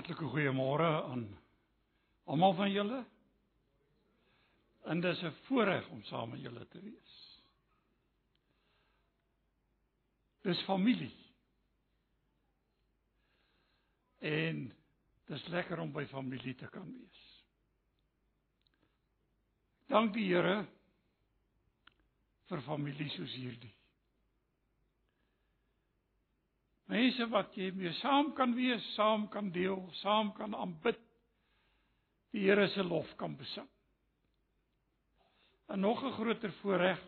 Hartlike goeiemôre aan almal van julle. En dit is 'n voorreg om saam met julle te wees. Dis familie. En dis lekker om by familie te kan wees. Dank die Here vir familie soos hierdie. Mense wat jy mee saam kan wees, saam kan deel, saam kan aanbid. Die Here se lof kan besing. En nog 'n groter voorreg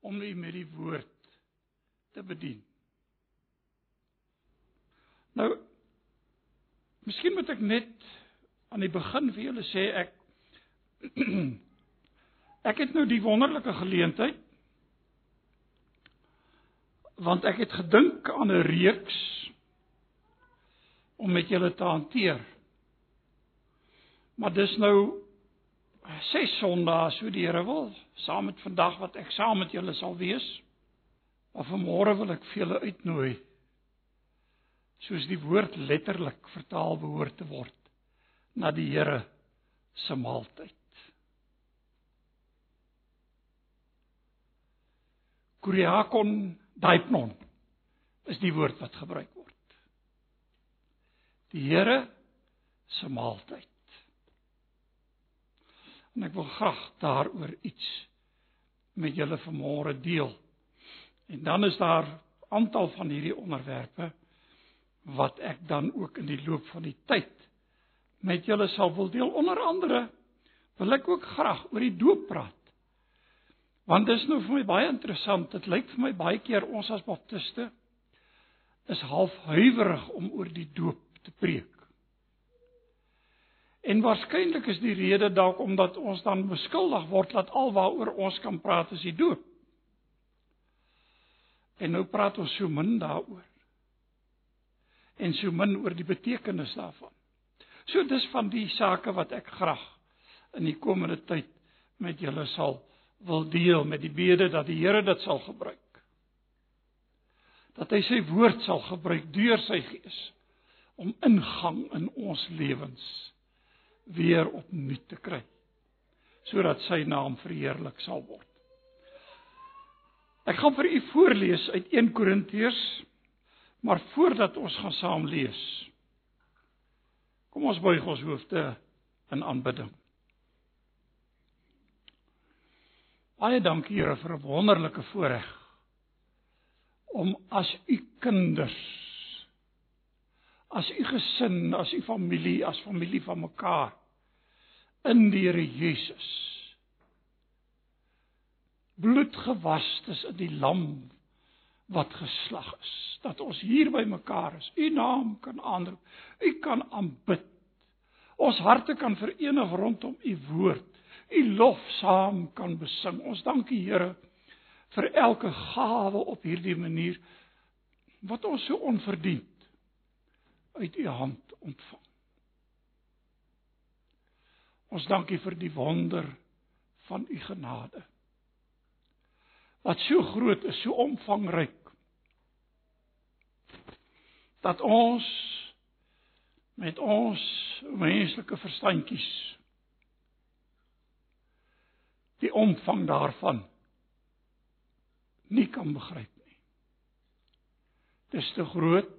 om u met die woord te bedien. Nou Miskien moet ek net aan die begin vir julle sê ek ek het nou die wonderlike geleentheid want ek het gedink aan 'n reeks om met julle te hanteer. Maar dis nou ses Sondae so die Here wil, saam met vandag wat ek saam met julle sal wees. Maar vanmôre wil ek vir julle uitnooi soos die woord letterlik vertaal behoort te word na die Here se maaltyd. Kuriakon Daipnon is die woord wat gebruik word. Die Here se maaltyd. En ek wil graag daaroor iets met julle vanmôre deel. En dan is daar aantal van hierdie onderwerpe wat ek dan ook in die loop van die tyd met julle sal wil deel onder andere wil ek ook graag oor die doop praat. Want dis nou vir my baie interessant. Dit lyk vir my baie keer ons as baptiste is half huiwerig om oor die doop te preek. En waarskynlik is die rede dalk omdat ons dan beskuldig word dat alwaaroor ons kan praat is die doop. En nou praat ons so min daaroor. En so min oor die betekenis daarvan. So dis van die sake wat ek graag in die komende tyd met julle sal wil deel met die bede dat die Here dit sal gebruik. Dat hy sy woord sal gebruik deur sy gees om ingang in ons lewens weer opnuut te kry sodat sy naam verheerlik sal word. Ek gaan vir u voorlees uit 1 Korintiërs maar voordat ons gaan saam lees kom ons buig ons hoofde in aanbidding. Baie dankie Here vir 'n wonderlike voorreg om as u kinders as u gesin, as u familie, as familie van mekaar in die Here Jesus bloedgewastes in die lam wat geslag is dat ons hier by mekaar is u naam kan aanroep u kan aanbid ons harte kan verenig rondom u woord u lof saam kan besing. Ons dank U Here vir elke gawe op hierdie manier wat ons so onverdiend uit U hand ontvang. Ons dank U vir die wonder van U genade. Wat so groot is, so omvangryk dat ons met ons menslike verstandjies die omvang daarvan nie kan begryp nie. Dis te groot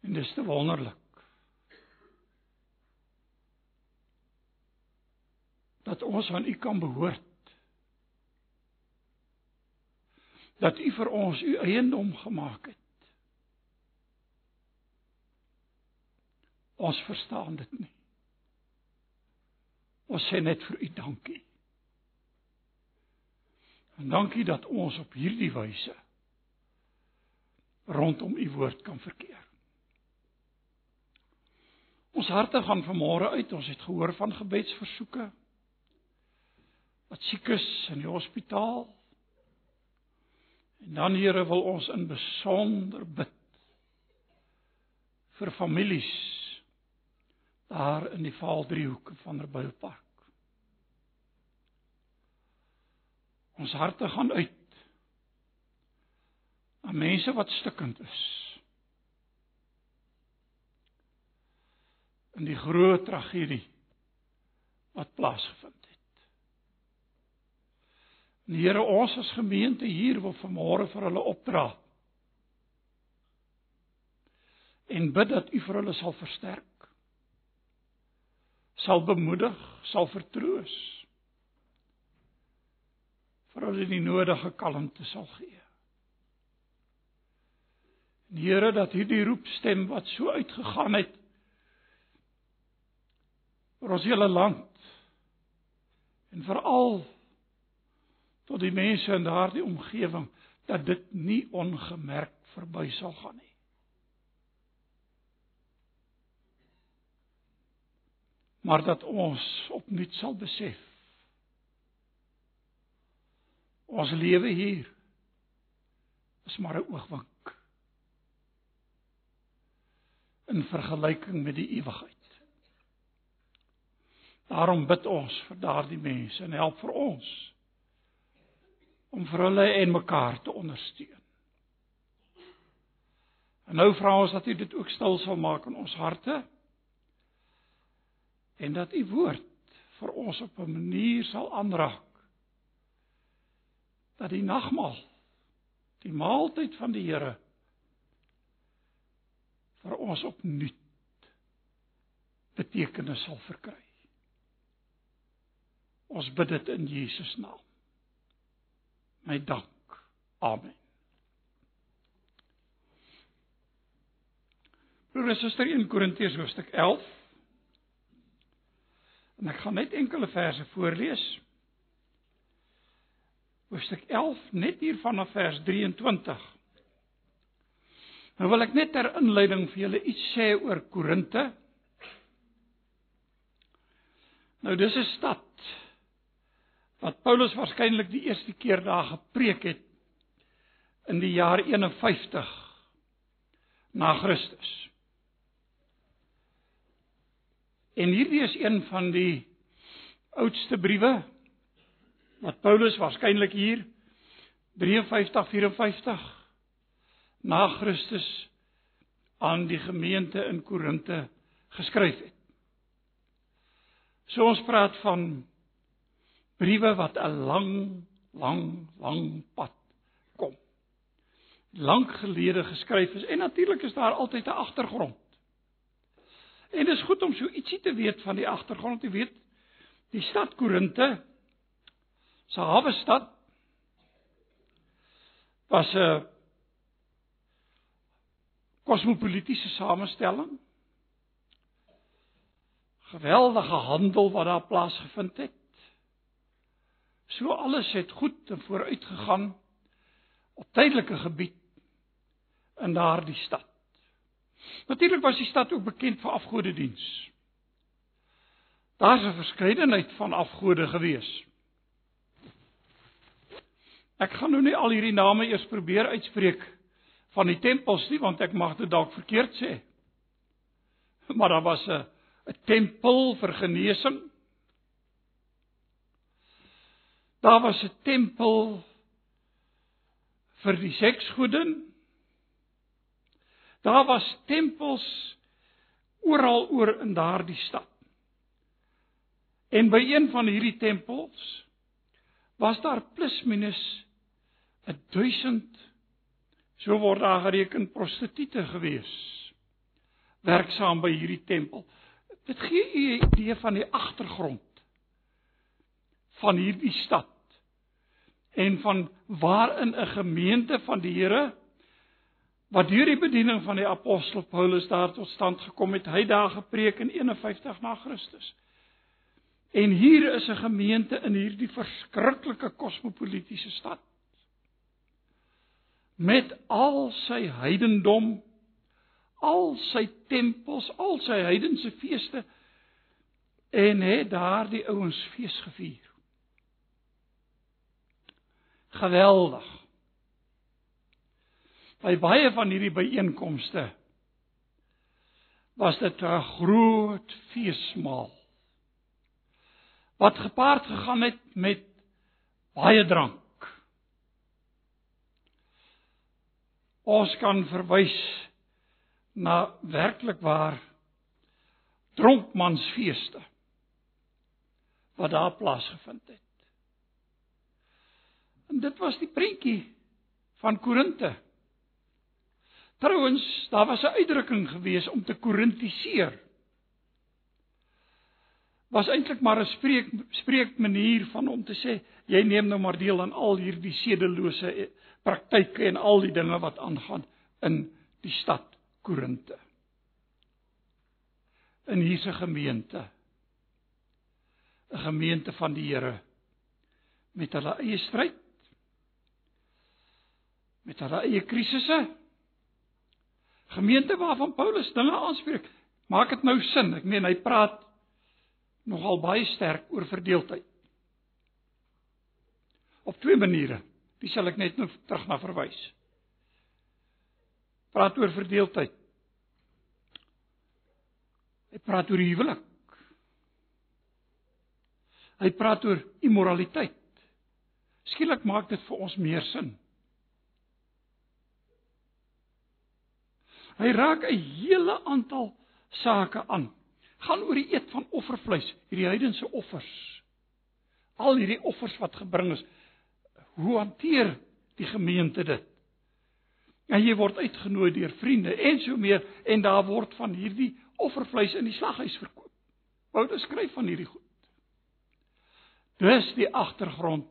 en dis te wonderlik. Dat ons aan U kan behoort. Dat U vir ons U eiendom gemaak het. Ons verstaan dit nie. Ons sê net vir u dankie. En dankie dat ons op hierdie wyse rondom u woord kan verkeer. Ons harte gaan vanmôre uit. Ons het gehoor van gebedsversoeke wat siek is in die hospitaal. En dan Here wil ons in besonder bid vir families daar in die Vaaldriehoek van Reboupark. Ons harte gaan uit aan mense wat stikkend is. In die groot tragedie wat plaasgevind het. En Here, ons as gemeente hier wil vanmôre vir hulle opdra. En bid dat U vir hulle sal versterk. Sal bemoedig, sal vertroos. vir hulle die nodige kalmte sal gee. En Here dat hierdie roepstem wat so uitgegaan het vir ons hele land en veral tot die mense in daardie omgewing dat dit nie ongemerk verby sal gaan nie. Maar dat ons opnuut sal besef ons lewe hier is maar 'n oogwink in vergelyking met die ewigheid. Daarom bid ons vir daardie mense en help vir ons om vir hulle en mekaar te ondersteun. En nou vra ons dat U dit ook stil sal maak in ons harte en dat U woord vir ons op 'n manier sal aanraak dat die nagmaal die maaltyd van die Here vir ons opnuut betekenis sal verkry. Ons bid dit in Jesus naam. My dank. Amen. Broer en suster in Korintiërs hoofstuk 11. En ek gaan net enkele verse voorlees. Hoofstuk 11 net hier vanaf vers 23. Nou wil ek net ter inleiding vir julle iets sê oor Korinte. Nou dis 'n stad wat Paulus waarskynlik die eerste keer daar gepreek het in die jaar 51 na Christus. En hierdie is een van die oudste briewe wat Paulus waarskynlik hier 53 54 na Christus aan die gemeente in Korinte geskryf het. So ons praat van briewe wat 'n lang, lang, lang pad kom. Lank gelede geskryf is en natuurlik is daar altyd 'n agtergrond. En dit is goed om so ietsie te weet van die agtergrond, jy weet, die stad Korinte se hawe stad was 'n kosmopolitiese samestelling. Geweldige handel wat daar plaasgevind het. So alles het goed vooruit gegaan op tydelike gebied in daardie stad. Natuurlik was die stad ook bekend vir afgodediens. Daar's 'n verskeidenheid van afgode gewees. Ek gaan nou nie al hierdie name eers probeer uitspreek van die tempels nie want ek mag dit dalk verkeerd sê. Maar daar was 'n 'n tempel vir genesing. Daar was 'n tempel vir die seksgoeden. Daar was tempels oral oor in daardie stad. En by een van hierdie tempels was daar plus minus 1000 so word daar gereken prostituie gewees werksaam by hierdie tempel. Dit gee u 'n idee van die agtergrond van hierdie stad en van waarin 'n gemeente van die Here wat deur die bediening van die apostel Paulus daar tot stand gekom het, hy daar gepreek in 51 na Christus. En hier is 'n gemeente in hierdie verskriklike kosmopolitiese stad met al sy heidendom, al sy tempels, al sy heidense feeste en het daardie ouens fees gevier geweldig. By baie van hierdie byeenkomste was dit 'n groot feesmaal wat gepaard gegaan het met baie drank. Ons kan verwys na werklik waar dronkmansfeeste wat daar plaasgevind het. En dit was die prentjie van Korinte. Trouwens, daar was 'n uitdrukking gewees om te korintiseer. Was eintlik maar 'n spreek spreek manier van om te sê jy neem nou maar deel aan al hierdie sedelose eh, praktyke en al die dinge wat aangaan in die stad Korinte. In hierdie gemeente 'n gemeente van die Here met hulle eie stryd met hulle eie krisisse gemeente waarvan Paulus dinge aanspreek maak dit nou sin. Ek meen hy praat nogal baie sterk oor verdeeldheid. Op twee maniere dis sal ek net nou terug na verwys. Praat oor verdeeldheid. Hy praat oor huwelik. Hy praat oor immoraliteit. Skielik maak dit vir ons meer sin. Hy raak 'n hele aantal sake aan. Gaan oor die eet van offervleis, hierdie heidense offers. Al hierdie offers wat gebring is, hoe hanteer die gemeente dit? En jy word uitgenooi deur vriende en so meer en daar word van hierdie offervleis in die slaghuis verkoop. Paulus skryf van hierdie goed. Dis die agtergrond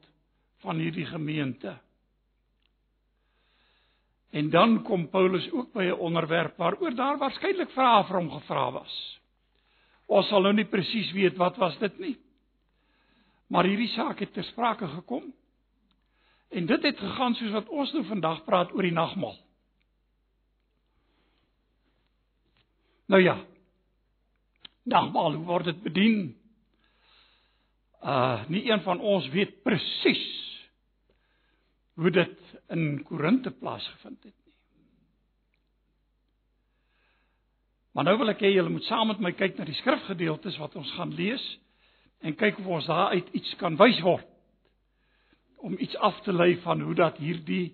van hierdie gemeente. En dan kom Paulus ook by 'n onderwerp waaroor daar waarskynlik vrae vir hom gevra was. Ons sal nou nie presies weet wat was dit nie. Maar hierdie saak het ter sprake gekom. En dit het gegaan soos wat ons nou vandag praat oor die nagmaal. Nou ja. Nagmaal, hoe word dit bedien? uh nie een van ons weet presies hoe dit in Korinte plaasgevind het nie. Maar nou wil ek hê julle moet saam met my kyk na die skrifgedeeltes wat ons gaan lees en kyk of ons daaruit iets kan wys word om iets af te lei van hoe dat hierdie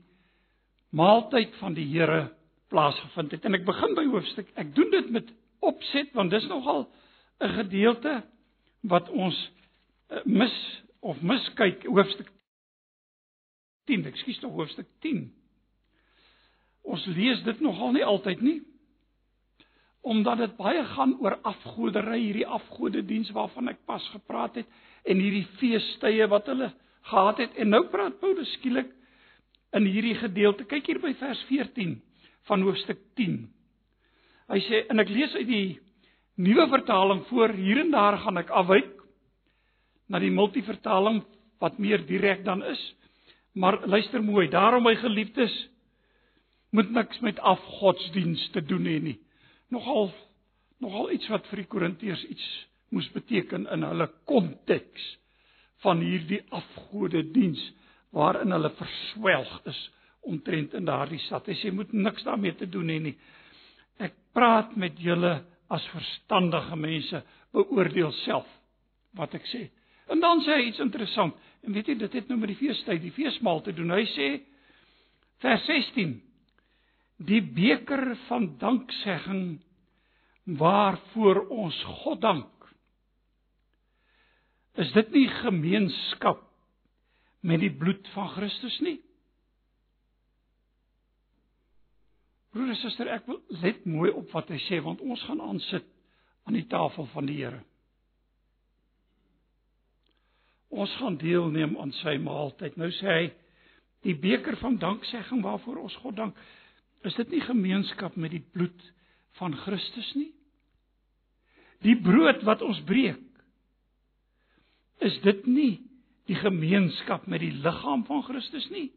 maaltyd van die Here plaasgevind het. En ek begin by hoofstuk. Ek doen dit met opset want dis nogal 'n gedeelte wat ons Eh, mis of miskyk hoofstuk 10, ekskuus tog hoofstuk 10. Ons lees dit nogal nie altyd nie. Omdat dit baie gaan oor afgodery, hierdie afgodediens waarvan ek pas gepraat het en hierdie feestydde wat hulle gehad het en nou praat Paulus skielik in hierdie gedeelte. Kyk hier by vers 14 van hoofstuk 10. Hy sê en ek lees uit die nuwe vertaling voor hier en daar gaan ek afwyk na die multivertaling wat meer direk dan is. Maar luister mooi, daarom my geliefdes moet niks met afgodsdienst te doen hê nie. Nogal nogal iets wat vir die Korintiërs iets moes beteken in hulle konteks van hierdie afgode diens waarin hulle verswelg is omtrent in daardie stad. Hy sê moet niks daarmee te doen hê nie. Ek praat met julle as verstandige mense, beoordeel self wat ek sê. En dan sê hy iets interessant. En weet jy, dit het nou met die feestyd, die feesmaal te doen. Hy sê vers 16: Die beker van danksegging waarvoor ons God dank. Is dit nie gemeenskap met die bloed van Christus nie? Broer en suster, ek wil let mooi op wat hy sê want ons gaan aansit aan die tafel van die Here. Ons gaan deelneem aan sy maaltyd. Nou sê hy die beker van danksegging waarvoor ons God dank, is dit nie gemeenskap met die bloed van Christus nie? Die brood wat ons breek, is dit nie die gemeenskap met die liggaam van Christus nie?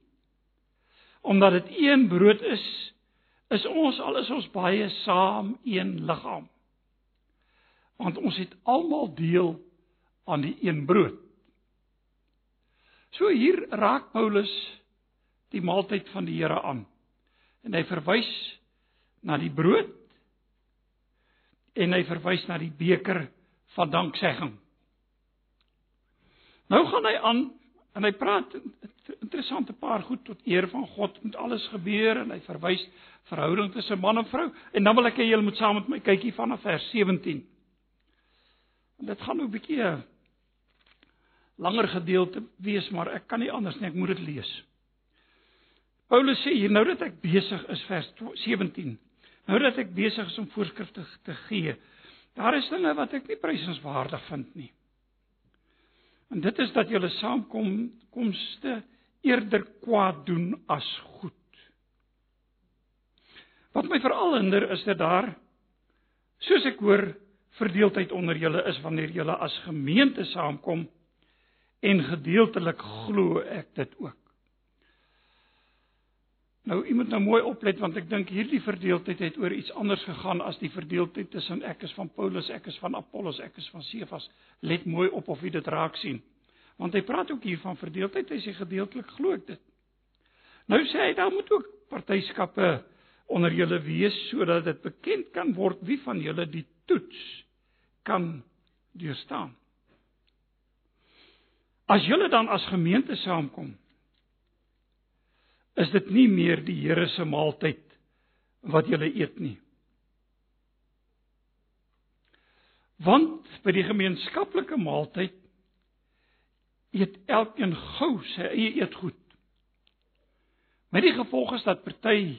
Omdat dit een brood is, is ons al is ons baie saam een liggaam. Want ons het almal deel aan die een brood. So hier raak Paulus die maaltyd van die Here aan. En hy verwys na die brood en hy verwys na die beker van danksegging. Nou gaan hy aan en hy praat interessante paar goed tot eer van God met alles gebeur en hy verwys verhouding tussen man en vrou en dan wil ek hê julle moet saam met my kyk hier vanaf vers 17. En dit gaan nou 'n bietjie 'n langer gedeelte wees, maar ek kan nie anders nie, ek moet dit lees. Paulus sê hier nou dat ek besig is vers 17. Nou dat ek besig is om voorskrifte te gee. Daar is dinge wat ek nie prysenswaardig vind nie. En dit is dat julle saamkom komste eerder kwaad doen as goed. Wat my veral hinder is dat daar soos ek hoor verdeeldheid onder julle is wanneer julle as gemeente saamkom en gedeeltelik glo ek dit ook. Nou u moet nou mooi oplet want ek dink hierdie verdeeldheid het oor iets anders gegaan as die verdeeldheid tussen ek is van Paulus, ek is van Apollos, ek is van Cephas. Let mooi op of u dit raak sien. Want hy praat ook hier van verdeeldheid, hy sê gedeeltelik glo ek dit. Nou sê hy daar moet ook partyskappe onder julle wees sodat dit bekend kan word wie van julle die toets kan deurstaan. As julle dan as gemeente saamkom, is dit nie meer die Here se maaltyd wat julle eet nie. Want by die gemeenskaplike maaltyd eet elkeen gou sy eie eetgoed. Met die gevolg is dat party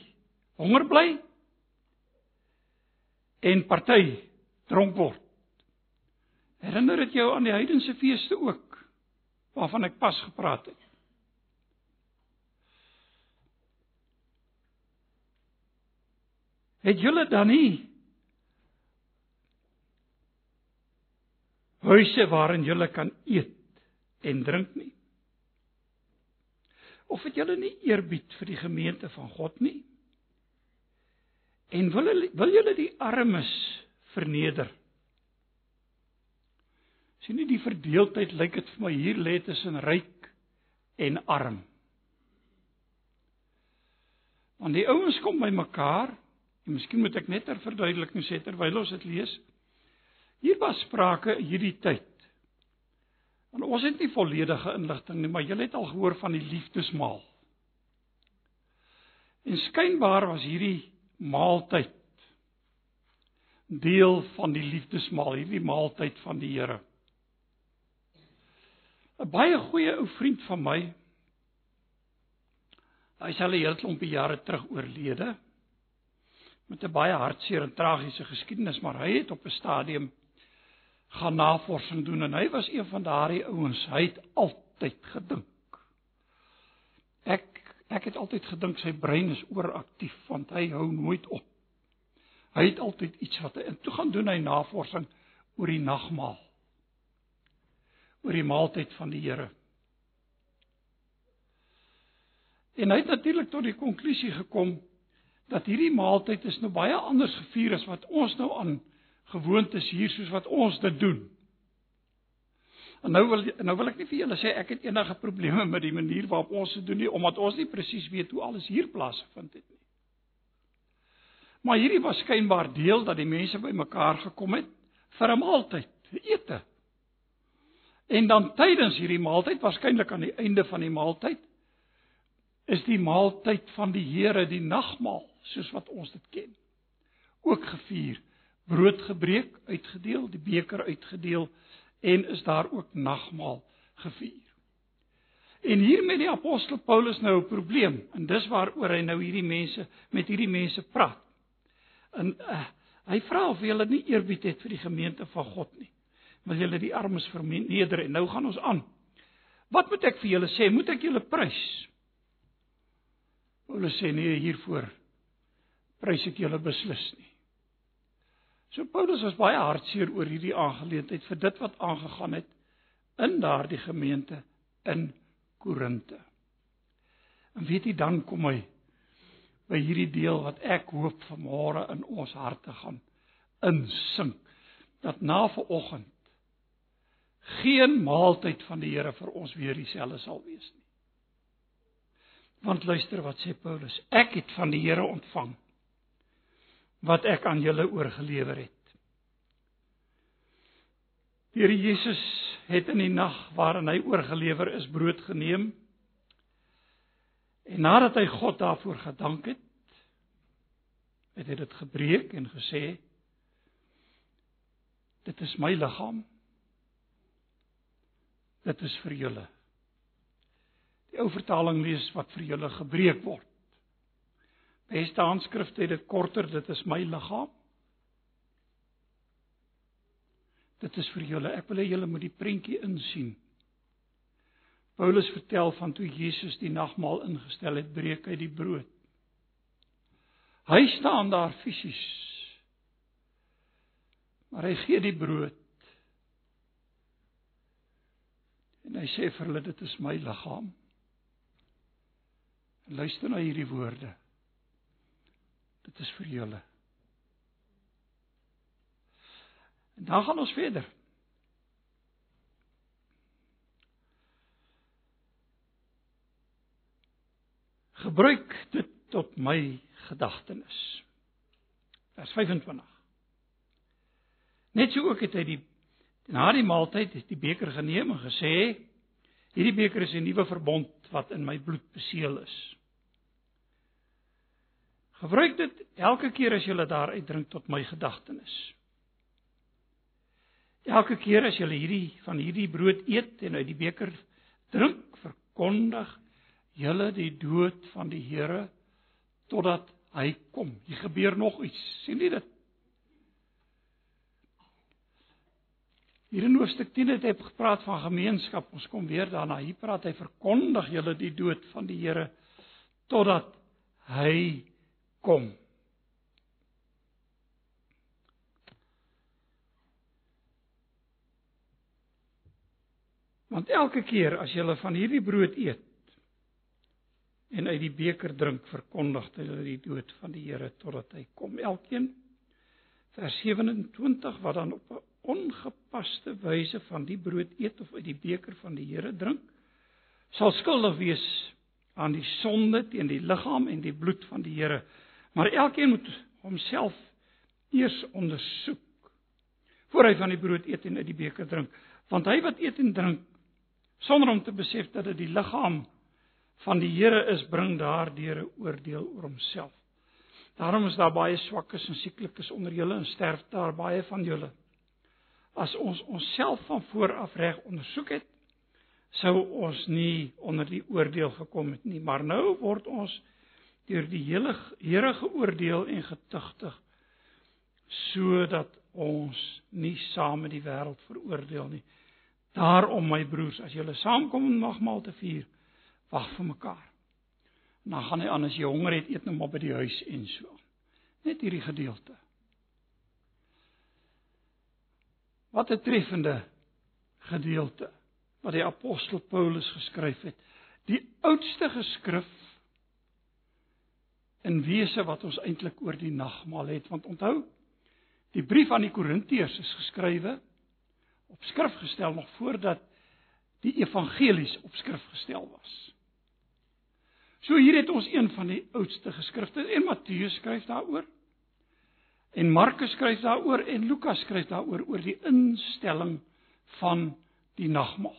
honger bly en party dronk word. Herinner dit jou aan die heidense feeste ook waarvan ek pas gepraat het? Het julle dan nie huise waarin julle kan eet en drink nie? Of het julle nie eerbied vir die gemeente van God nie? En wil julle wil julle die armes verneder? Sien nie die verdeeldheid lyk dit vir my hier lê tussen ryk en arm. Want die ouens kom by mekaar En miskien moet ek net ter verduideliking sê terwyl ons dit lees. Hier was sprake hierdie tyd. Want ons het nie volledige inligting nie, maar julle het al gehoor van die liefdesmaal. En skynbaar was hierdie maaltyd deel van die liefdesmaal, hierdie maaltyd van die Here. 'n Baie goeie ou vriend van my. Hy is al 'n hele klompie jare terug oorlede met 'n baie hartseer en tragiese geskiedenis, maar hy het op 'n stadium gaan navorsing doen en hy was een van daardie ouens. Hy het altyd gedink. Ek ek het altyd gedink sy brein is ooraktief want hy hou nooit op. Hy het altyd iets wat hy en toe gaan doen hy navorsing oor die nagmaal. Oor die maaltyd van die Here. En hy het natuurlik tot die konklusie gekom dat hierdie maaltyd is nou baie anders gevier as wat ons nou aan gewoontes hier soos wat ons dit doen. En nou wil nou wil ek nie vir julle sê ek het enige probleme met die manier waarop ons dit doen nie omdat ons nie presies weet hoe alles hier plaasgevind het nie. Maar hierdie was skynbaar deel dat die mense bymekaar gekom het vir 'n maaltyd, ete. En dan tydens hierdie maaltyd, waarskynlik aan die einde van die maaltyd, is die maaltyd van die Here, die nagmaal soos wat ons dit ken. Ook gevier, brood gebreek, uitgedeel, die beker uitgedeel en is daar ook nagmaal gevier. En hier met die apostel Paulus nou 'n probleem en dis waaroor hy nou hierdie mense met hierdie mense praat. En uh, hy vra of hulle nie eerbied het vir die gemeente van God nie. Wil julle die armes verneder en nou gaan ons aan. Wat moet ek vir julle sê? Moet ek julle prys? Paulus sê nee hiervoor prys ek julle beslis nie. So Paulus was baie hartseer oor hierdie aangeleentheid vir dit wat aangegaan het in daardie gemeente in Korinte. En weet jy dan kom hy by hierdie deel wat ek hoop vanmôre in ons harte gaan insink dat na vanoggend geen maaltyd van die Here vir ons weer dieselfde sal wees nie. Want luister wat sê Paulus, ek het van die Here ontvang wat ek aan julle oorgelewer het. Die Here Jesus het in die nag waarin hy oorgelewer is brood geneem en nadat hy God daarvoor gedank het, het hy dit gebreek en gesê dit is my liggaam dit is vir julle. Die ou vertaling lees wat vir julle gebreek word. Beste handskrifte het dit korter, dit is my liggaam. Dit is vir julle. Ek wil hê julle moet die prentjie insien. Paulus vertel van toe Jesus die nagmaal ingestel het, breek hy die brood. Hy staan daar fisies. Maar hy gee die brood. En hy sê vir hulle dit is my liggaam. Luister na hierdie woorde. Dit is vir julle. En dan gaan ons verder. Gebruik dit tot my gedagtenis. Vers 25. Net so ook het hy die na die maaltyd het die beker geneem en gesê: Hierdie beker is 'n nuwe verbond wat in my bloed beseël is. Gebruik dit elke keer as jy daaruit drink tot my gedagtenis. Elke keer as jy hierdie van hierdie brood eet en uit die beker drink, verkondig jy die dood van die Here totdat hy kom. Hier gebeur nog iets. sien jy dit? Hier in hoofstuk 10 het hy gepraat van gemeenskap. Ons kom weer daarna. Hier praat hy verkondig julle die dood van die Here totdat hy kom. Want elke keer as jy van hierdie brood eet en uit die beker drink, verkondig jy die dood van die Here totdat hy kom. Elkeen vers 27 wat dan op 'n ongepaste wyse van die brood eet of uit die beker van die Here drink, sal skuldig wees aan die sonde teen die liggaam en die bloed van die Here. Maar elkeen moet homself eers ondersoek voor hy van die brood eet en uit die beker drink, want hy wat eet en drink sonder om te besef dat dit die liggaam van die Here is, bring daardeur 'n oordeel oor homself. Daarom is daar baie swakkes en sieklikes onder julle en sterf daar baie van julle. As ons onsself van voor af reg ondersoek het, sou ons nie onder die oordeel gekom het nie, maar nou word ons deur die hele Here geoordeel en getuigtig sodat ons nie saam met die wêreld veroordeel nie. Daarom my broers, as julle saamkom om nagmaal te vier, wag vir mekaar. Dan gaan hy aan as jy honger het, eet nou maar by die huis en so. Net hierdie gedeelte. Wat 'n treffende gedeelte wat die apostel Paulus geskryf het. Die oudste geskrif in wese wat ons eintlik oor die nagmaal het, want onthou, die brief aan die Korintiërs is geskrywe op skrif gestel nog voordat die evangelies op skrif gestel was. So hier het ons een van die oudste geskrifte en Matteus skryf daaroor. En Markus skryf daaroor en Lukas skryf daaroor oor die instelling van die nagmaal.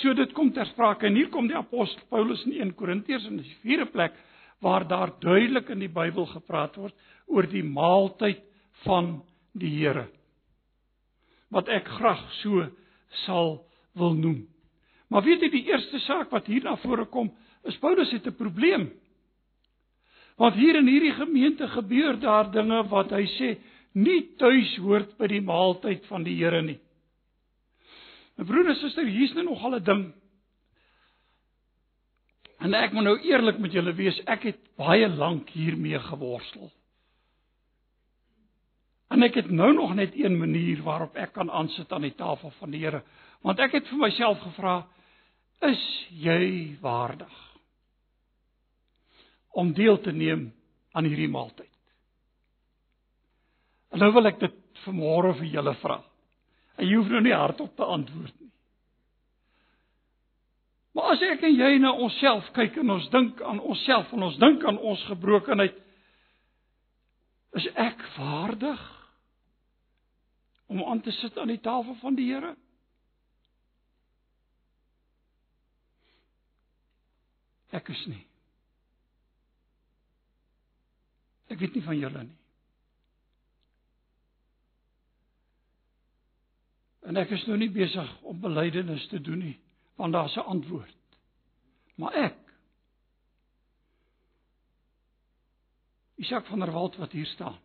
So dit kom ter sprake en hier kom die apostel Paulus in 1 Korintiërs in die vierde plek waar daar duidelik in die Bybel gepraat word oor die maaltyd van die Here wat ek graag so sal wil noem. Maar weet jy die eerste saak wat hier na vore kom, is Paulus het 'n probleem. Want hier in hierdie gemeente gebeur daar dinge wat hy sê nie tuis hoort by die maaltyd van die Here nie. My broer en suster, hier's nou nog al 'n ding. En ek moet nou eerlik met julle wees, ek het baie lank hiermee geworstel. En ek het nou nog net een manier waarop ek kan aansit aan die tafel van die Here, want ek het vir myself gevra, is jy waardig om deel te neem aan hierdie maaltyd? En nou wil ek dit vanmôre vir julle vra. En jy hoef nou nie hardop te antwoord nie. Maar as ek en jy na onsself kyk en ons dink aan onsself en ons dink aan ons gebrokenheid, is ek waardig om aan te sit aan die tafel van die Here? Ek is nie. Ek weet nie van julle nie. En ek is nou nie besig om belydenis te doen nie, want daar's 'n antwoord. Maar ek Isak van der Walt wat hier staan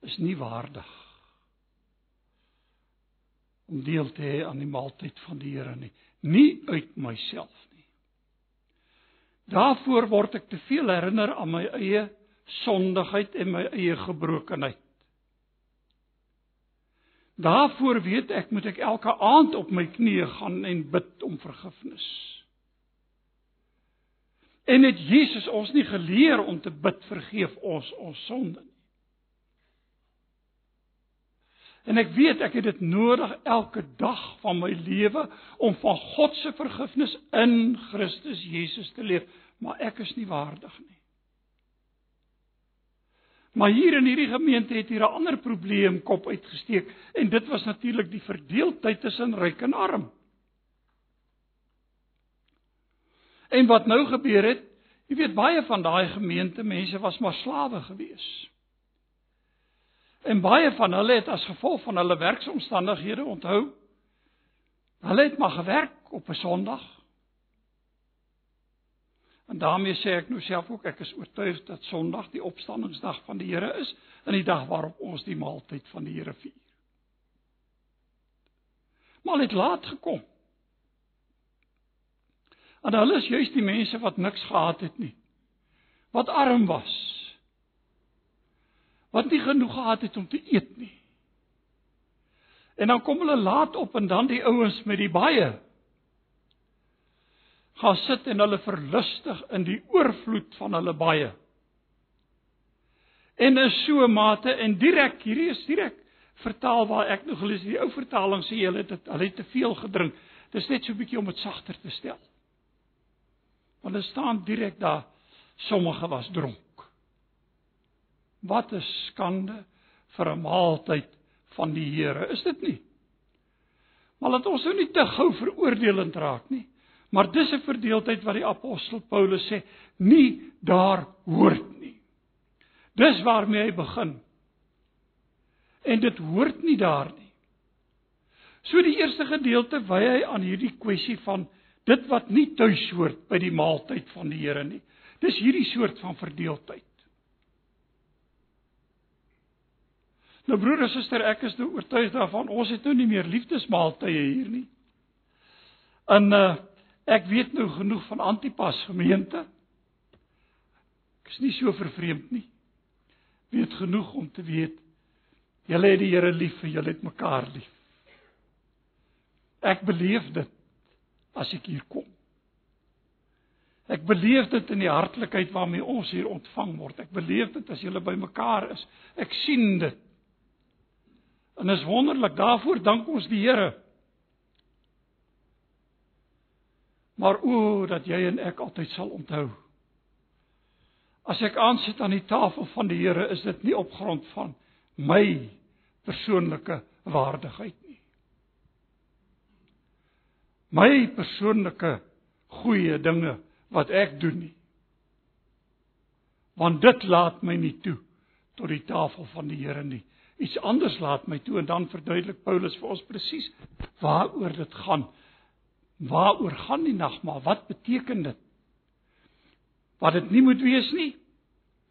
is nie waardig om deel te hê aan die maaltyd van die Here nie, nie uit myself nie. Daarvoor word ek te veel herinner aan my eie sondigheid en my eie gebrokenheid. Daarvoor weet ek moet ek elke aand op my knieë gaan en bid om vergifnis. En het Jesus ons nie geleer om te bid vergeef ons ons sonde nie? En ek weet ek het dit nodig elke dag van my lewe om van God se vergifnis in Christus Jesus te leef, maar ek is nie waardig nie. Maar hier in hierdie gemeente het hier 'n ander probleem kop uitgesteek en dit was natuurlik die verdeeldheid tussen ryk en arm. En wat nou gebeur het, jy weet baie van daai gemeente mense was maar slawe gewees. En baie van hulle het as gevolg van hulle werksomstandighede onthou hulle het maar gewerk op 'n Sondag En daarmee sê ek nou self ook ek is oortuig dat Sondag die opstandingsdag van die Here is en die dag waarop ons die maaltyd van die Here vier. Maar dit laat gekom. En hulle is juist die mense wat niks gehad het nie. Wat arm was. Wat nie genoeg gehad het om te eet nie. En dan kom hulle laat op en dan die ouens met die baie gaan sit en hulle verlustig in die oorvloed van hulle baie. En in so 'n mate en direk hierdie is direk vertaal waar ek nog gelees die ou vertaling sê hulle het hulle het te veel gedrink. Dis net so 'n bietjie om dit sagter te stel. Want dit staan direk daar sommige was dronk. Wat 'n skande vir 'n maaltyd van die Here, is dit nie? Maar laat ons nou nie te gou veroordelend raak nie. Maar dis 'n verdeeldheid wat die apostel Paulus sê, nie daar hoort nie. Dis waarmee hy begin. En dit hoort nie daar nie. So die eerste gedeelte wy hy aan hierdie kwessie van dit wat nie tuis hoort by die maaltyd van die Here nie. Dis hierdie soort van verdeeldheid. Nou broer en suster, ek is nou oortuig daarvan ons het nou nie meer liefdesmaaltye hier nie. En uh Ek weet nou genoeg van Antipas gemeente. Ek is nie so vervreemd nie. Weet genoeg om te weet julle het die Here lief en julle het mekaar lief. Ek beleef dit as ek hier kom. Ek beleef dit in die hartlikheid waarmee ons hier ontvang word. Ek beleef dit as julle by mekaar is. Ek sien dit. En is wonderlik. Daarvoor dank ons die Here. Maar o dat jy en ek altyd sal onthou. As ek aansit aan die tafel van die Here, is dit nie op grond van my persoonlike waardigheid nie. My persoonlike goeie dinge wat ek doen nie. Want dit laat my nie toe tot die tafel van die Here nie. Iets anders laat my toe en dan verduidelik Paulus vir ons presies waaroor dit gaan Waaroor gaan die nagmaal? Wat beteken dit? Wat dit nie moet wees nie.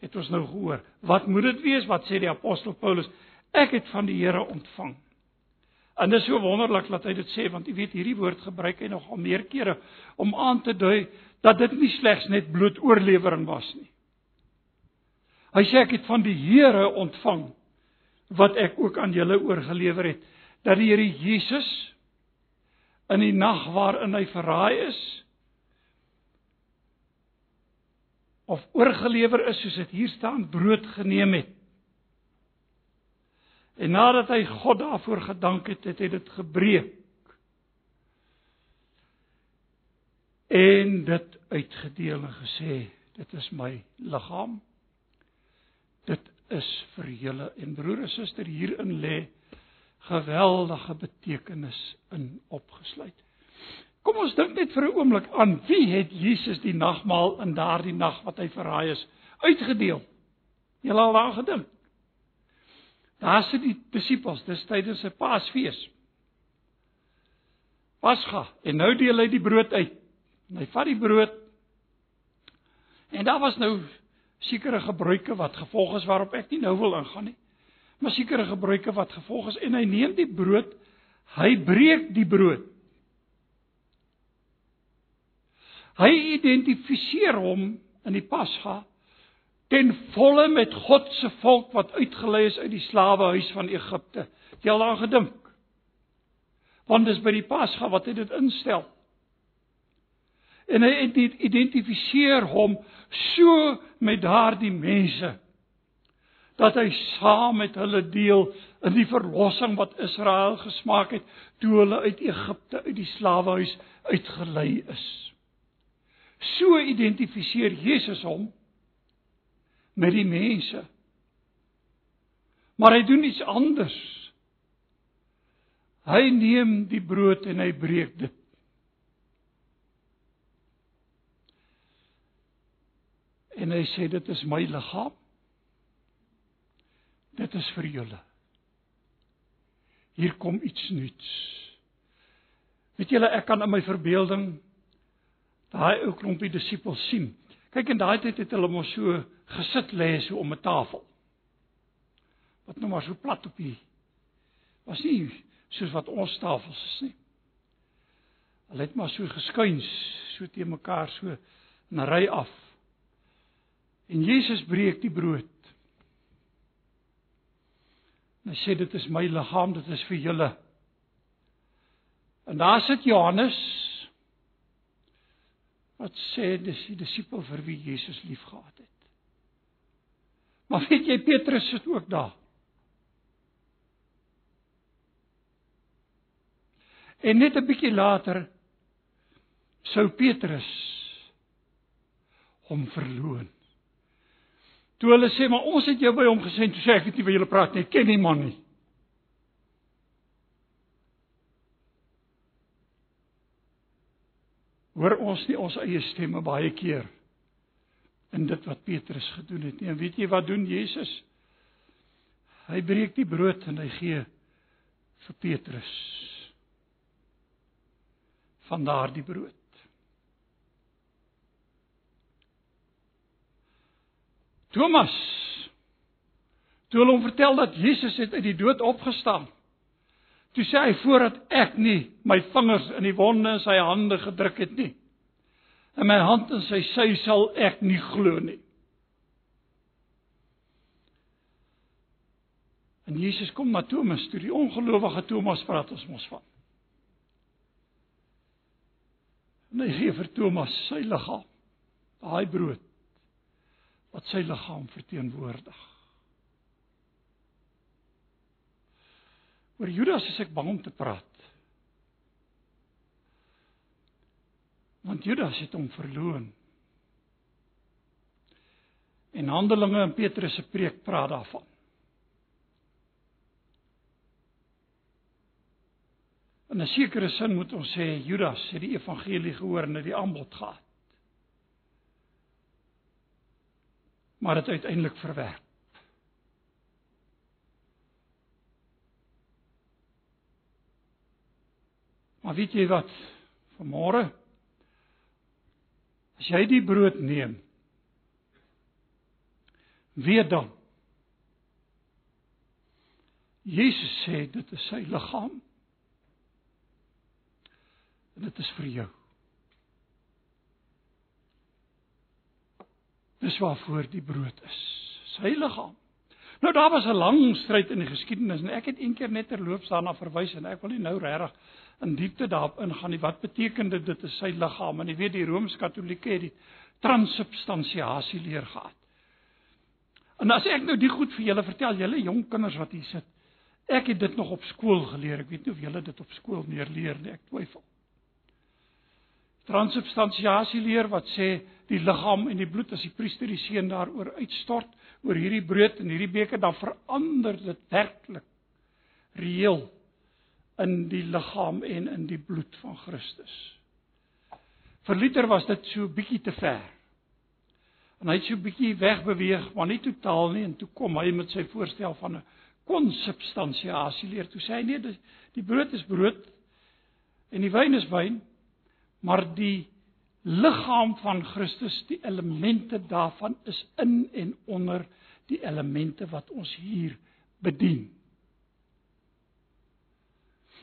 Het ons nou gehoor. Wat moet dit wees? Wat sê die apostel Paulus? Ek het van die Here ontvang. En dit is so wonderlik dat hy dit sê want jy weet hierdie woord gebruik hy nog al meer kere om aan te dui dat dit nie slegs net bloot oorlewering was nie. Hy sê ek het van die Here ontvang wat ek ook aan julle oorgelewer het dat die Here Jesus in die nag waarin hy verraai is of oorgelewer is soos dit hier staan brood geneem het. En nadat hy God daarvoor gedank het het hy dit gebreek. En dit uitgedeel en gesê dit is my liggaam. Dit is vir julle en broer en suster hierin lê geweldige betekenis in opgesluit. Kom ons dink net vir 'n oomblik aan wie het Jesus die nagmaal in daardie nag wat hy verraai is uitgedeel? Jy al daaraan gedink? Daar sit die disippels, dis tydens 'n Paasfees. Pasga en nou deel hy die brood uit. En hy vat die brood. En daar was nou sekere gebruike wat gevolg is waarop ek nie nou wil ingaan nie. Maar sekere gebruike wat gevolg is en hy neem die brood, hy breek die brood. Hy identifiseer hom in die Pasga ten volle met God se volk wat uitgelei is uit die slawehuis van Egipte. Jy al daaraan gedink? Want dis by die Pasga wat hy dit instel. En hy identifiseer hom so met daardie mense dat hy saam met hulle deel in die verlossing wat Israel gesmaak het toe hulle uit Egipte uit die slawehuis uitgelei is. So identifiseer Jesus hom met die mense. Maar hy doen iets anders. Hy neem die brood en hy breek dit. En hy sê dit is my liggaam. Dit is vir julle. Hier kom iets nuuts. Weet julle, ek kan in my verbeelding daai ou klompie disippels sien. Kyk in daai tyd het hulle mos so gesit lê so om 'n tafel. Wat nou maar so plat op hier. Was nie soos wat ons tafels is nie. Hulle het maar so geskuins, so te mekaar so 'n ry af. En Jesus breek die brood. En hy sê dit is my liggaam, dit is vir julle. En daar sit Johannes wat sê dis die disipel vir wie Jesus liefgehad het. Maar weet jy Petrus sit ook daar. En net 'n bietjie later sou Petrus hom verloon. Toe hulle sê maar ons het jou by hom gesien, toe sê ek weet nie wat julle praat nie, ken nie man nie. Hoor ons nie ons eie stemme baie keer in dit wat Petrus gedoen het nie. En weet jy wat doen Jesus? Hy breek die brood en hy gee vir Petrus van daardie brood. Thomas Toe hulle hom vertel dat Jesus het uit die dood opgestaan. Toe sê hy voordat ek nie my vingers in die wonde in sy hande gedruk het nie in my hand en sy sy sal ek nie glo nie. En Jesus kom na Thomas, toe die ongelowige Thomas praat ons mos van. En hy gee vir Thomas sy liggaam, daai brood wat sy liggaam verteenwoordig. Oor Judas is ek bang om te praat. want Judas het hom verloon. En Handelinge in Petrus se preek praat daarvan. In 'n sekere sin moet ons sê Judas het die evangelie gehoor en het die aanbod gehad. Maar dit uiteindelik verwerp. Maar weet jy wat? Vanmôre As jy die brood neem, weet dan Jesus sê dit is sy liggaam. En dit is vir jou. Dis waarvoor die brood is. Sy liggaam. Nou daar was 'n lang stryd in die geskiedenis en ek het eendag net terloops daarna verwys en ek wil nie nou regtig in diepte daarop ingaan nie. Wat beteken dit dit is sy liggaam? En jy weet die Rooms-Katolieke het die transubstansiasie leer gehad. En as ek nou die goed vir julle vertel, julle jong kinders wat hier sit, ek het dit nog op skool geleer. Ek weet nie of julle dit op skool meer leer nie, ek twyfel. Transubstansiasie leer wat sê die liggaam en die bloed as die priester die seën daaroor uitstort oor hierdie brood en hierdie beker dan verander dit werklik reëel in die liggaam en in die bloed van Christus. Vir Luther was dit so bietjie te ver. En hy het so bietjie wegbeweeg, maar nie totaal nie en toe kom hy met sy voorstel van 'n konsubstansiasie leer. Toe sê hy nee, die brood is brood en die wyn is wyn, maar die liggaam van Christus, die elemente daarvan is in en onder die elemente wat ons hier bedien.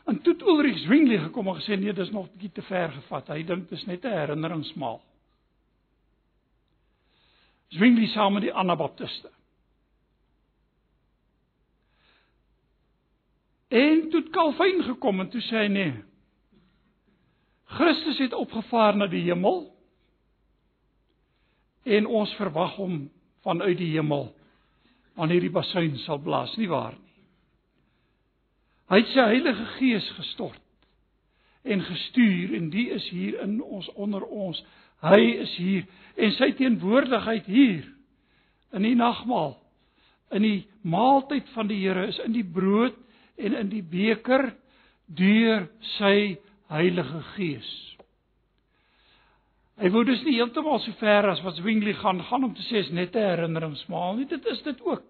En toe Ulrich Zwingli gekom en gesê nee, dis nog bietjie te ver gevat. Hy dink dis net 'n herinneringsmaal. Zwingli saam met die Anabaptiste. En toe Calvin gekom en toe sê hy nee. Christus het opgevaar na die hemel en ons verwag hom vanuit die hemel wanneer die basuin sal blaas, nie waar nie? Hy het sy Heilige Gees gestort en gestuur en die is hier in ons onder ons. Hy is hier en sy teenwoordigheid hier in die nagmaal in die maaltyd van die Here is in die brood en in die beker deur sy Heilige Gees. Hy wou dus nie heeltemal so ver as wat Zwingli gaan gaan om te sê is net 'n herinneringsmaal nie, dit is dit ook.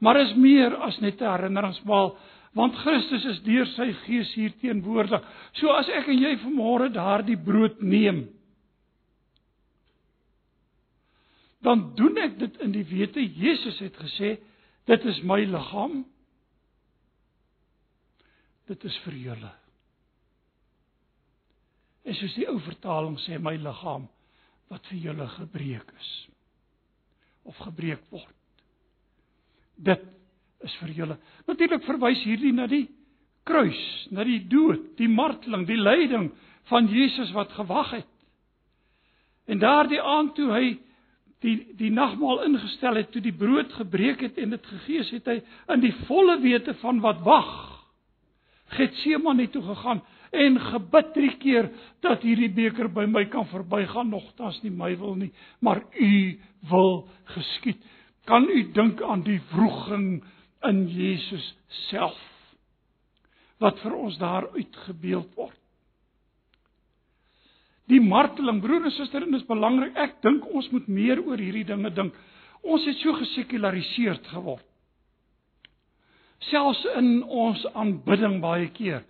Maar is meer as net 'n herinneringsmaal want Christus is deur sy Gees hier teenwoordig. So as ek en jy vanmôre daardie brood neem, dan doen ek dit in die wete Jesus het gesê, dit is my liggaam dit is vir julle. En soos die ou vertaling sê my liggaam wat vir julle gebreek is of gebreek word. Dit is vir julle. Natuurlik verwys hierdie na die kruis, na die dood, die marteling, die lyding van Jesus wat gewag het. En daardie aand toe hy die die nagmaal ingestel het, toe die brood gebreek het en dit gegee het hy in die volle wete van wat wag Getsemane toe gegaan en gebid drie keer dat hierdie beker by my kan verbygaan. Nogtans nie my wil nie maar u wil geskied. Kan u dink aan die wroging in Jesus self wat vir ons daar uitgebeeld word? Die marteling broer en suster en dit is belangrik ek dink ons moet meer oor hierdie dinge dink. Ons het so gesekulariseerd geword. Selfs in ons aanbidding baie keer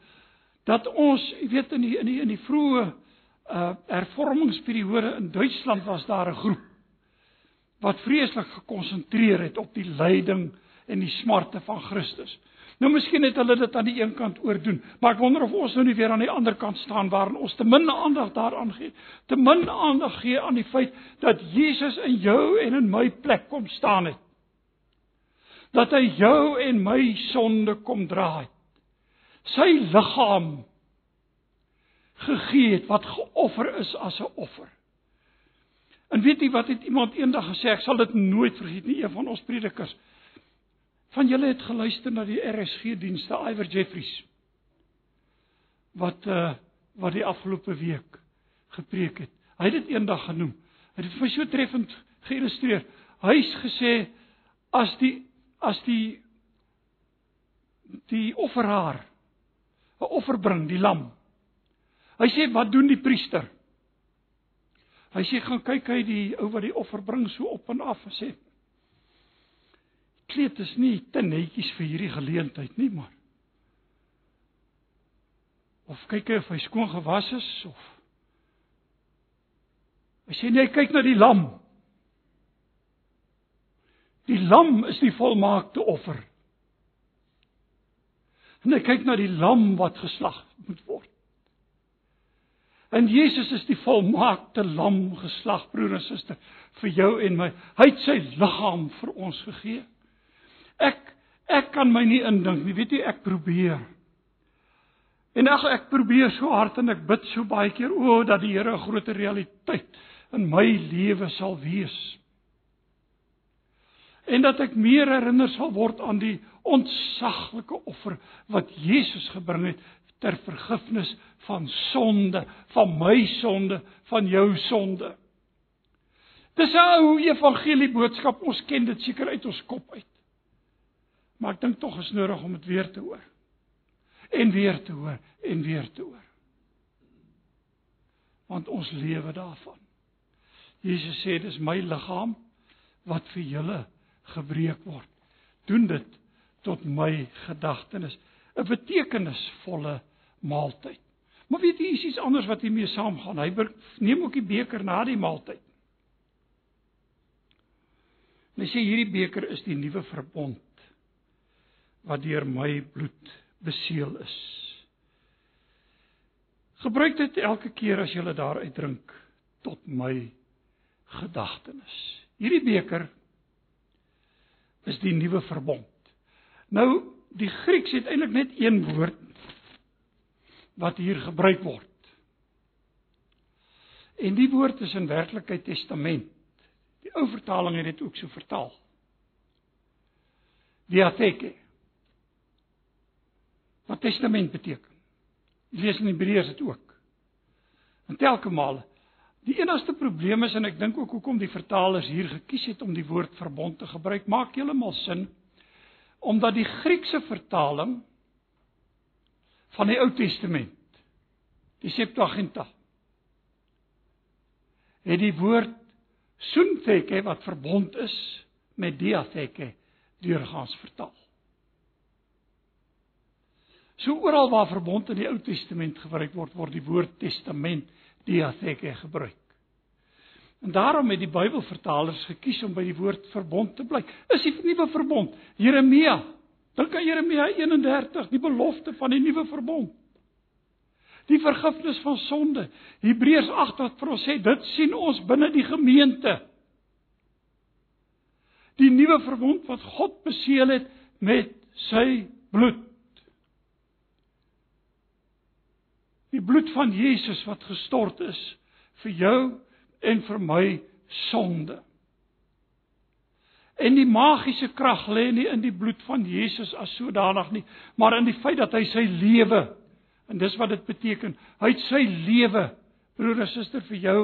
dat ons weet in die in die in die vroeë uh hervormingsperiode in Duitsland was daar 'n groep wat vreeslik gekonsentreer het op die lyding en die smarte van Christus. Nou miskien het hulle dit aan die een kant oordoen, maar ek wonder of ons nou nie weer aan die ander kant staan waar ons te min aandag daaraan gee, te min aandag gee aan die feit dat Jesus in jou en in my plek kom staan het dat hy jou en my sonde kom dra het. Sy liggaam gegee het wat geoffer is as 'n offer. En weet jy wat het iemand eendag gesê, ek sal dit nooit vergeet nie, een van ons predikers. Van julle het geluister na die RSG dienste Iver Jeffries wat uh wat die afgelope week gepreek het. Hy het dit eendag genoem. Hy het dit vir so treffend geïllustreer. Hy's gesê as die as die die offeraar 'n offer bring, die lam. Hy sê wat doen die priester? Hy sê gaan kyk hy die ou wat die offer bring so op en af en sê kleed is nie te netjies vir hierdie geleentheid nie, maar of kyk hy of hy skoon gewas is of Hy sê nee, kyk na die lam. Die lam is die volmaakte offer. En hy kyk na die lam wat geslag moet word. En Jesus is die volmaakte lam geslag, broer en suster, vir jou en my. Hy het sy liggaam vir ons gegee. Ek ek kan my nie indink nie. Weet jy, ek probeer. En ag ek probeer so hard en ek bid so baie keer o dat die Here 'n groter realiteit in my lewe sal wees en dat ek meer herinner sal word aan die ontsaglike offer wat Jesus gebring het ter vergifnis van sonde, van my sonde, van jou sonde. Dis 'n ou evangelie boodskap, ons ken dit seker uit ons kop uit. Maar ek dink tog is nodig om dit weer te hoor. En weer te hoor en weer te hoor. Want ons lewe daarvan. Jesus sê dis my liggaam wat vir julle gebreek word. Doen dit tot my gedagtenis, 'n betekenisvolle maaltyd. Maar weet jy, is iets anders wat hiermee saamgaan. Hy neem ook die beker na die maaltyd. Hy sê hierdie beker is die nuwe verbond wat deur my bloed beseël is. Gebruik dit elke keer as jy daaruit drink tot my gedagtenis. Hierdie beker is die nuwe verbond. Nou die Grieks het eintlik net een woord wat hier gebruik word. En die woord is in werklikheid testament. Die ou vertaling het dit ook so vertaal. Diatheke. Wat testament beteken. Lees in Hebreërs dit ook. En telke male Die enigste probleem is en ek dink ook hoekom die vertalers hier gekies het om die woord verbond te gebruik, maak heeltemal sin omdat die Griekse vertaling van die Ou Testament, die Septuaginta, het die woord suntheke wat verbond is met diatheke deurgaans vertaal. So oral waar verbond in die Ou Testament gebruik word, word die woord testament diatheke gebruik. En daarom het die Bybelvertalers gekies om by die woord verbond te bly. Is die nuwe verbond Jeremia. Dink aan Jeremia 31, die belofte van die nuwe verbond. Die vergifnis van sonde. Hebreërs 8 wat vir ons sê dit sien ons binne die gemeente. Die nuwe verbond wat God beseël het met sy bloed. Die bloed van Jesus wat gestort is vir jou en vir my sonde. En die magiese krag lê nie in die bloed van Jesus as sodanig nie, maar in die feit dat hy sy lewe en dis wat dit beteken, hy het sy lewe broer en suster vir jou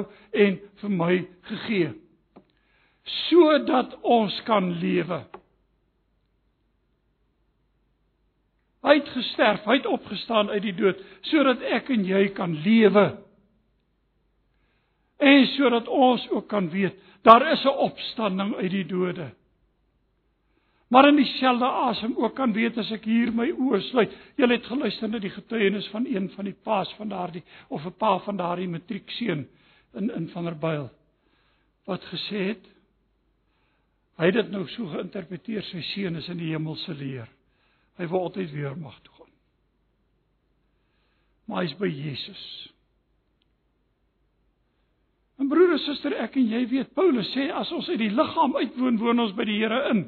en vir my gegee sodat ons kan lewe. Hy het gesterf, hy het opgestaan uit die dood sodat ek en jy kan lewe. En sodat ons ook kan weet daar is 'n opstanding uit die dode. Maar in dieselfde asem ook kan weet as ek hier my oë sluit. Jy het geluister na die getuienis van een van die paas van daardie of 'n pa van daardie matriekseun in in Vanderbijl wat gesê het hy het dit nou so geïnterpreteer sy seun is in die hemelse leer. Hy wil altyd weer mag toe gaan. Maar hy's by Jesus. En broer en suster, ek en jy weet Paulus sê as ons uit die liggaam uitwoon, woon ons by die Here in.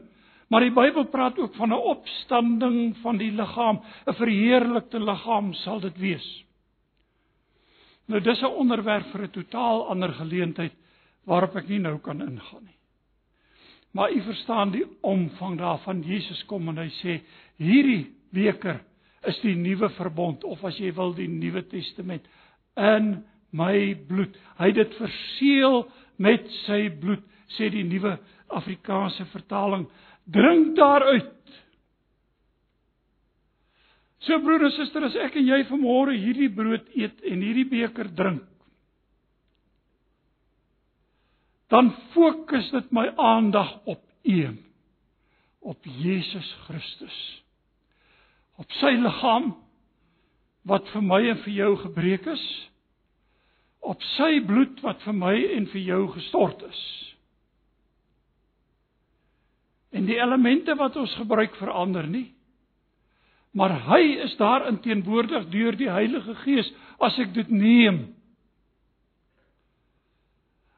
Maar die Bybel praat ook van 'n opstanding van die liggaam, 'n verheerlikte liggaam sal dit wees. Nou dis 'n onderwerp vir 'n totaal ander geleentheid waarop ek nie nou kan ingaan nie. Maar u verstaan die omvang daarvan. Jesus kom en hy sê hierdie beker is die nuwe verbond of as jy wil die nuwe testament in my bloed. Hy het dit verseël met sy bloed, sê die nuwe Afrikaanse vertaling. Drink daaruit. So broer en suster, as ek en jy vanmôre hierdie brood eet en hierdie beker drink, dan fokus dit my aandag op een op Jesus Christus. Op sy liggaam wat vir my en vir jou gebreek is. Op sy bloed wat vir my en vir jou gestort is. En die elemente wat ons gebruik verander nie. Maar hy is daarin teenwoordig deur die Heilige Gees. As ek dit neem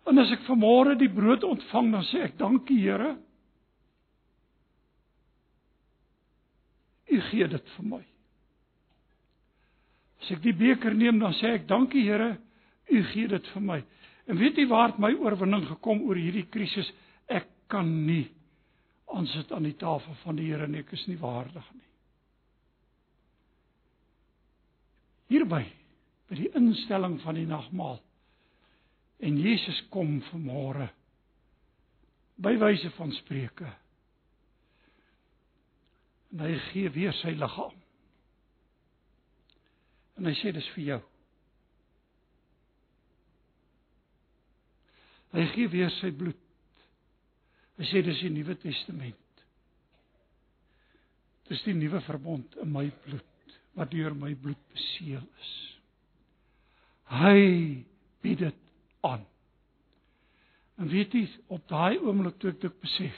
en as ek vanmôre die brood ontvang dan sê ek dankie Here U gee dit vir my. As ek die beker neem, dan sê ek dankie Here, U gee dit vir my. En weet jy waar my oorwinning gekom oor hierdie krisis? Ek kan nie aansit aan die tafel van die Here nie, ek is nie waardig nie. Hierby by die instelling van die nagmaal. En Jesus kom vanmôre by wyse van spreuke En hy gee weer sy liggaam. En hy sê dis vir jou. Hy gee weer sy bloed. Hy sê dis die Nuwe Testament. Dis die nuwe verbond in my bloed wat deur my bloed beseël is. Hy bied dit aan. En weet jy, op daai oomblik toe ek dit besef,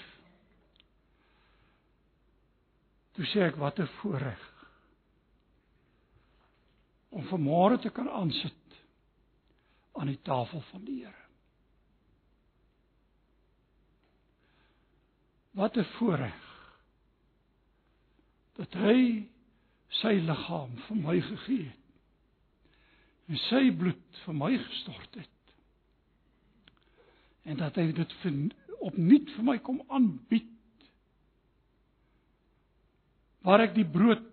toe sê ek wat 'n voorreg om vanmôre te kan aansit aan die tafel van die Here. Wat 'n voorreg dat hy sy liggaam vir my gegee het en sy bloed vir my gestort het. En dat hy dit opnuut vir my kom aanbied. Waar ek die brood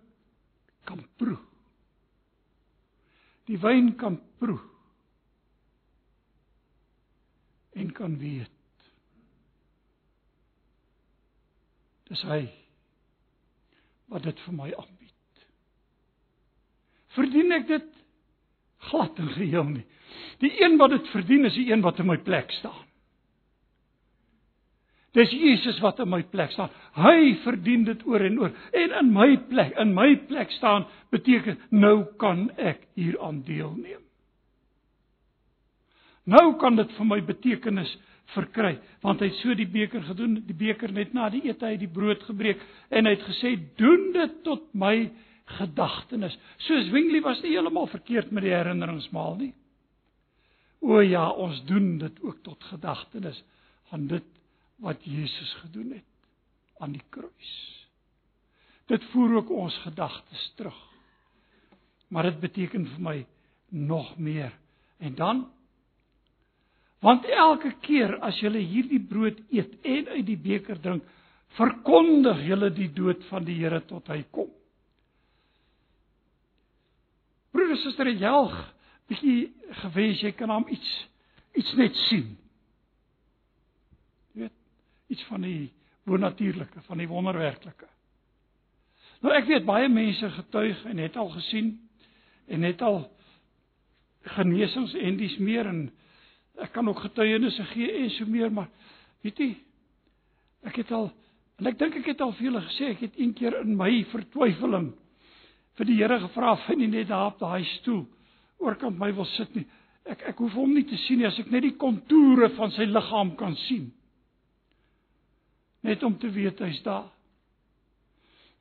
kan proe. Die wyn kan proe. En kan weet. Dis hy wat dit vir my aanbied. Verdien ek dit glad en geheel nie. Die een wat dit verdien is die een wat in my plek staan. Dis Jesus wat in my plek staan. Hy verdien dit oor en oor. En in my plek, in my plek staan beteken nou kan ek hieraan deelneem. Nou kan dit vir my betekenis verkry want hy het so die beker gedoen die beker net na die ete hy die brood gebreek en hy het gesê doen dit tot my gedagtenis soos Wingley was nie heeltemal verkeerd met die herinneringsmaal nie o ja ons doen dit ook tot gedagtenis aan dit wat Jesus gedoen het aan die kruis. Dit voer ook ons gedagtes terug. Maar dit beteken vir my nog meer. En dan want elke keer as jy hierdie brood eet en uit die beker drink, verkondig jy die dood van die Here tot hy kom. Broer, suster, jy helg bietjie gewens jy kan hom iets iets net sien iets van die bonatuurlike, van die wonderwerklike. Nou ek weet baie mense getuig en het al gesien en het al genesings en dis meer en ek kan ook getuienisse gee en so meer, maar weet jy ek het al en ek dink ek het al vir julle gesê ek het een keer in my vertwyfeling vir die Here gevra of hy nie net daar op daai stoel oorkant my wil sit nie. Ek ek hoef hom nie te sien nie as ek net die kontoure van sy liggaam kan sien net om te weet hy's daar.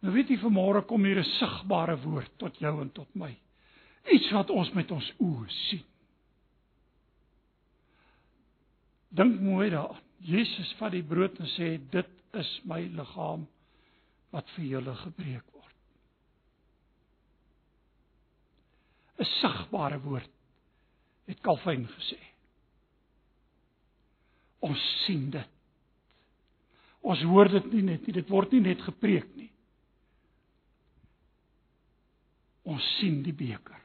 Nou weet jy vanmôre kom hier 'n sigbare woord tot jou en tot my. Iets wat ons met ons oë sien. Dink mooi daaraan. Jesus vat die brood en sê dit is my liggaam wat vir julle gebreek word. 'n Sigbare woord het Calvin gesê. Ons sien dit. Ons hoor dit nie net nie, dit word nie net gepreek nie. Ons sien die beker.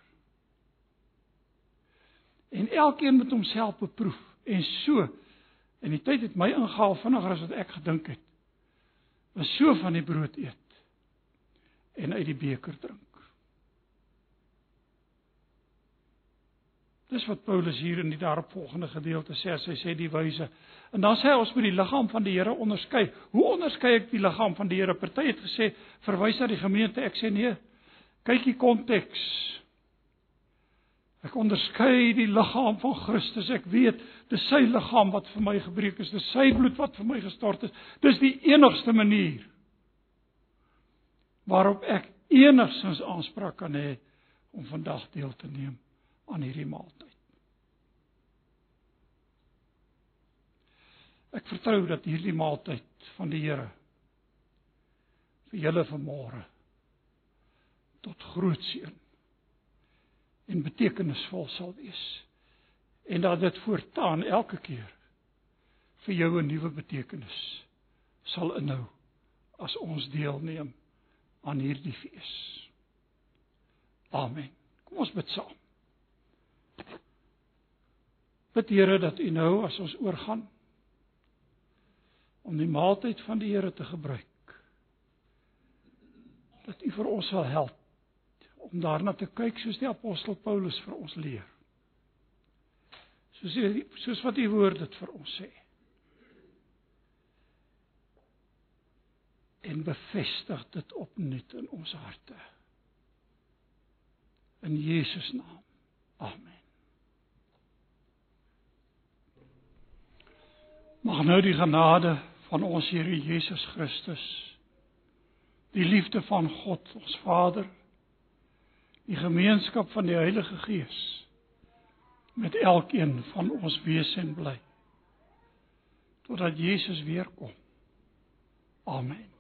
En elkeen moet homself beproef en so en die tyd het my ingehaal vinniger as wat ek gedink het. Was so van die brood eet en uit die beker drink. Dis wat Paulus hier in die daaropvolgende gedeelte sê, hy sê die wyse. En dan sê hy ons moet die liggaam van die Here onderskei. Hoe onderskei ek die liggaam van die Here? Party het gesê verwys na die gemeente. Ek sê nee. Kyk die konteks. Ek onderskei die liggaam van Christus. Ek weet dis sy liggaam wat vir my gebreek is. Dis sy bloed wat vir my gestort is. Dis die enigste manier waarop ek enigsins aanspraak kan hê om vandag deel te neem aan hierdie maaltyd. Ek vertrou dat hierdie maaltyd van die Here vir julle vanmôre tot groot seën en betekenisvol sal wees en dat dit voortaan elke keer vir jou 'n nuwe betekenis sal inhou as ons deelneem aan hierdie fees. Amen. Kom ons bid saam. Bid Here dat U nou as ons oorgaan om die maaltyd van die Here te gebruik. Dat U vir ons sal help om daarna te kyk soos die apostel Paulus vir ons leer. Soos die, soos wat U woord dit vir ons sê. en bevestig dit opnuut in ons harte. In Jesus naam. Amen. Mag nou die genade van ons Here Jesus Christus, die liefde van God ons Vader, die gemeenskap van die Heilige Gees met elkeen van ons wees en bly totdat Jesus weer kom. Amen.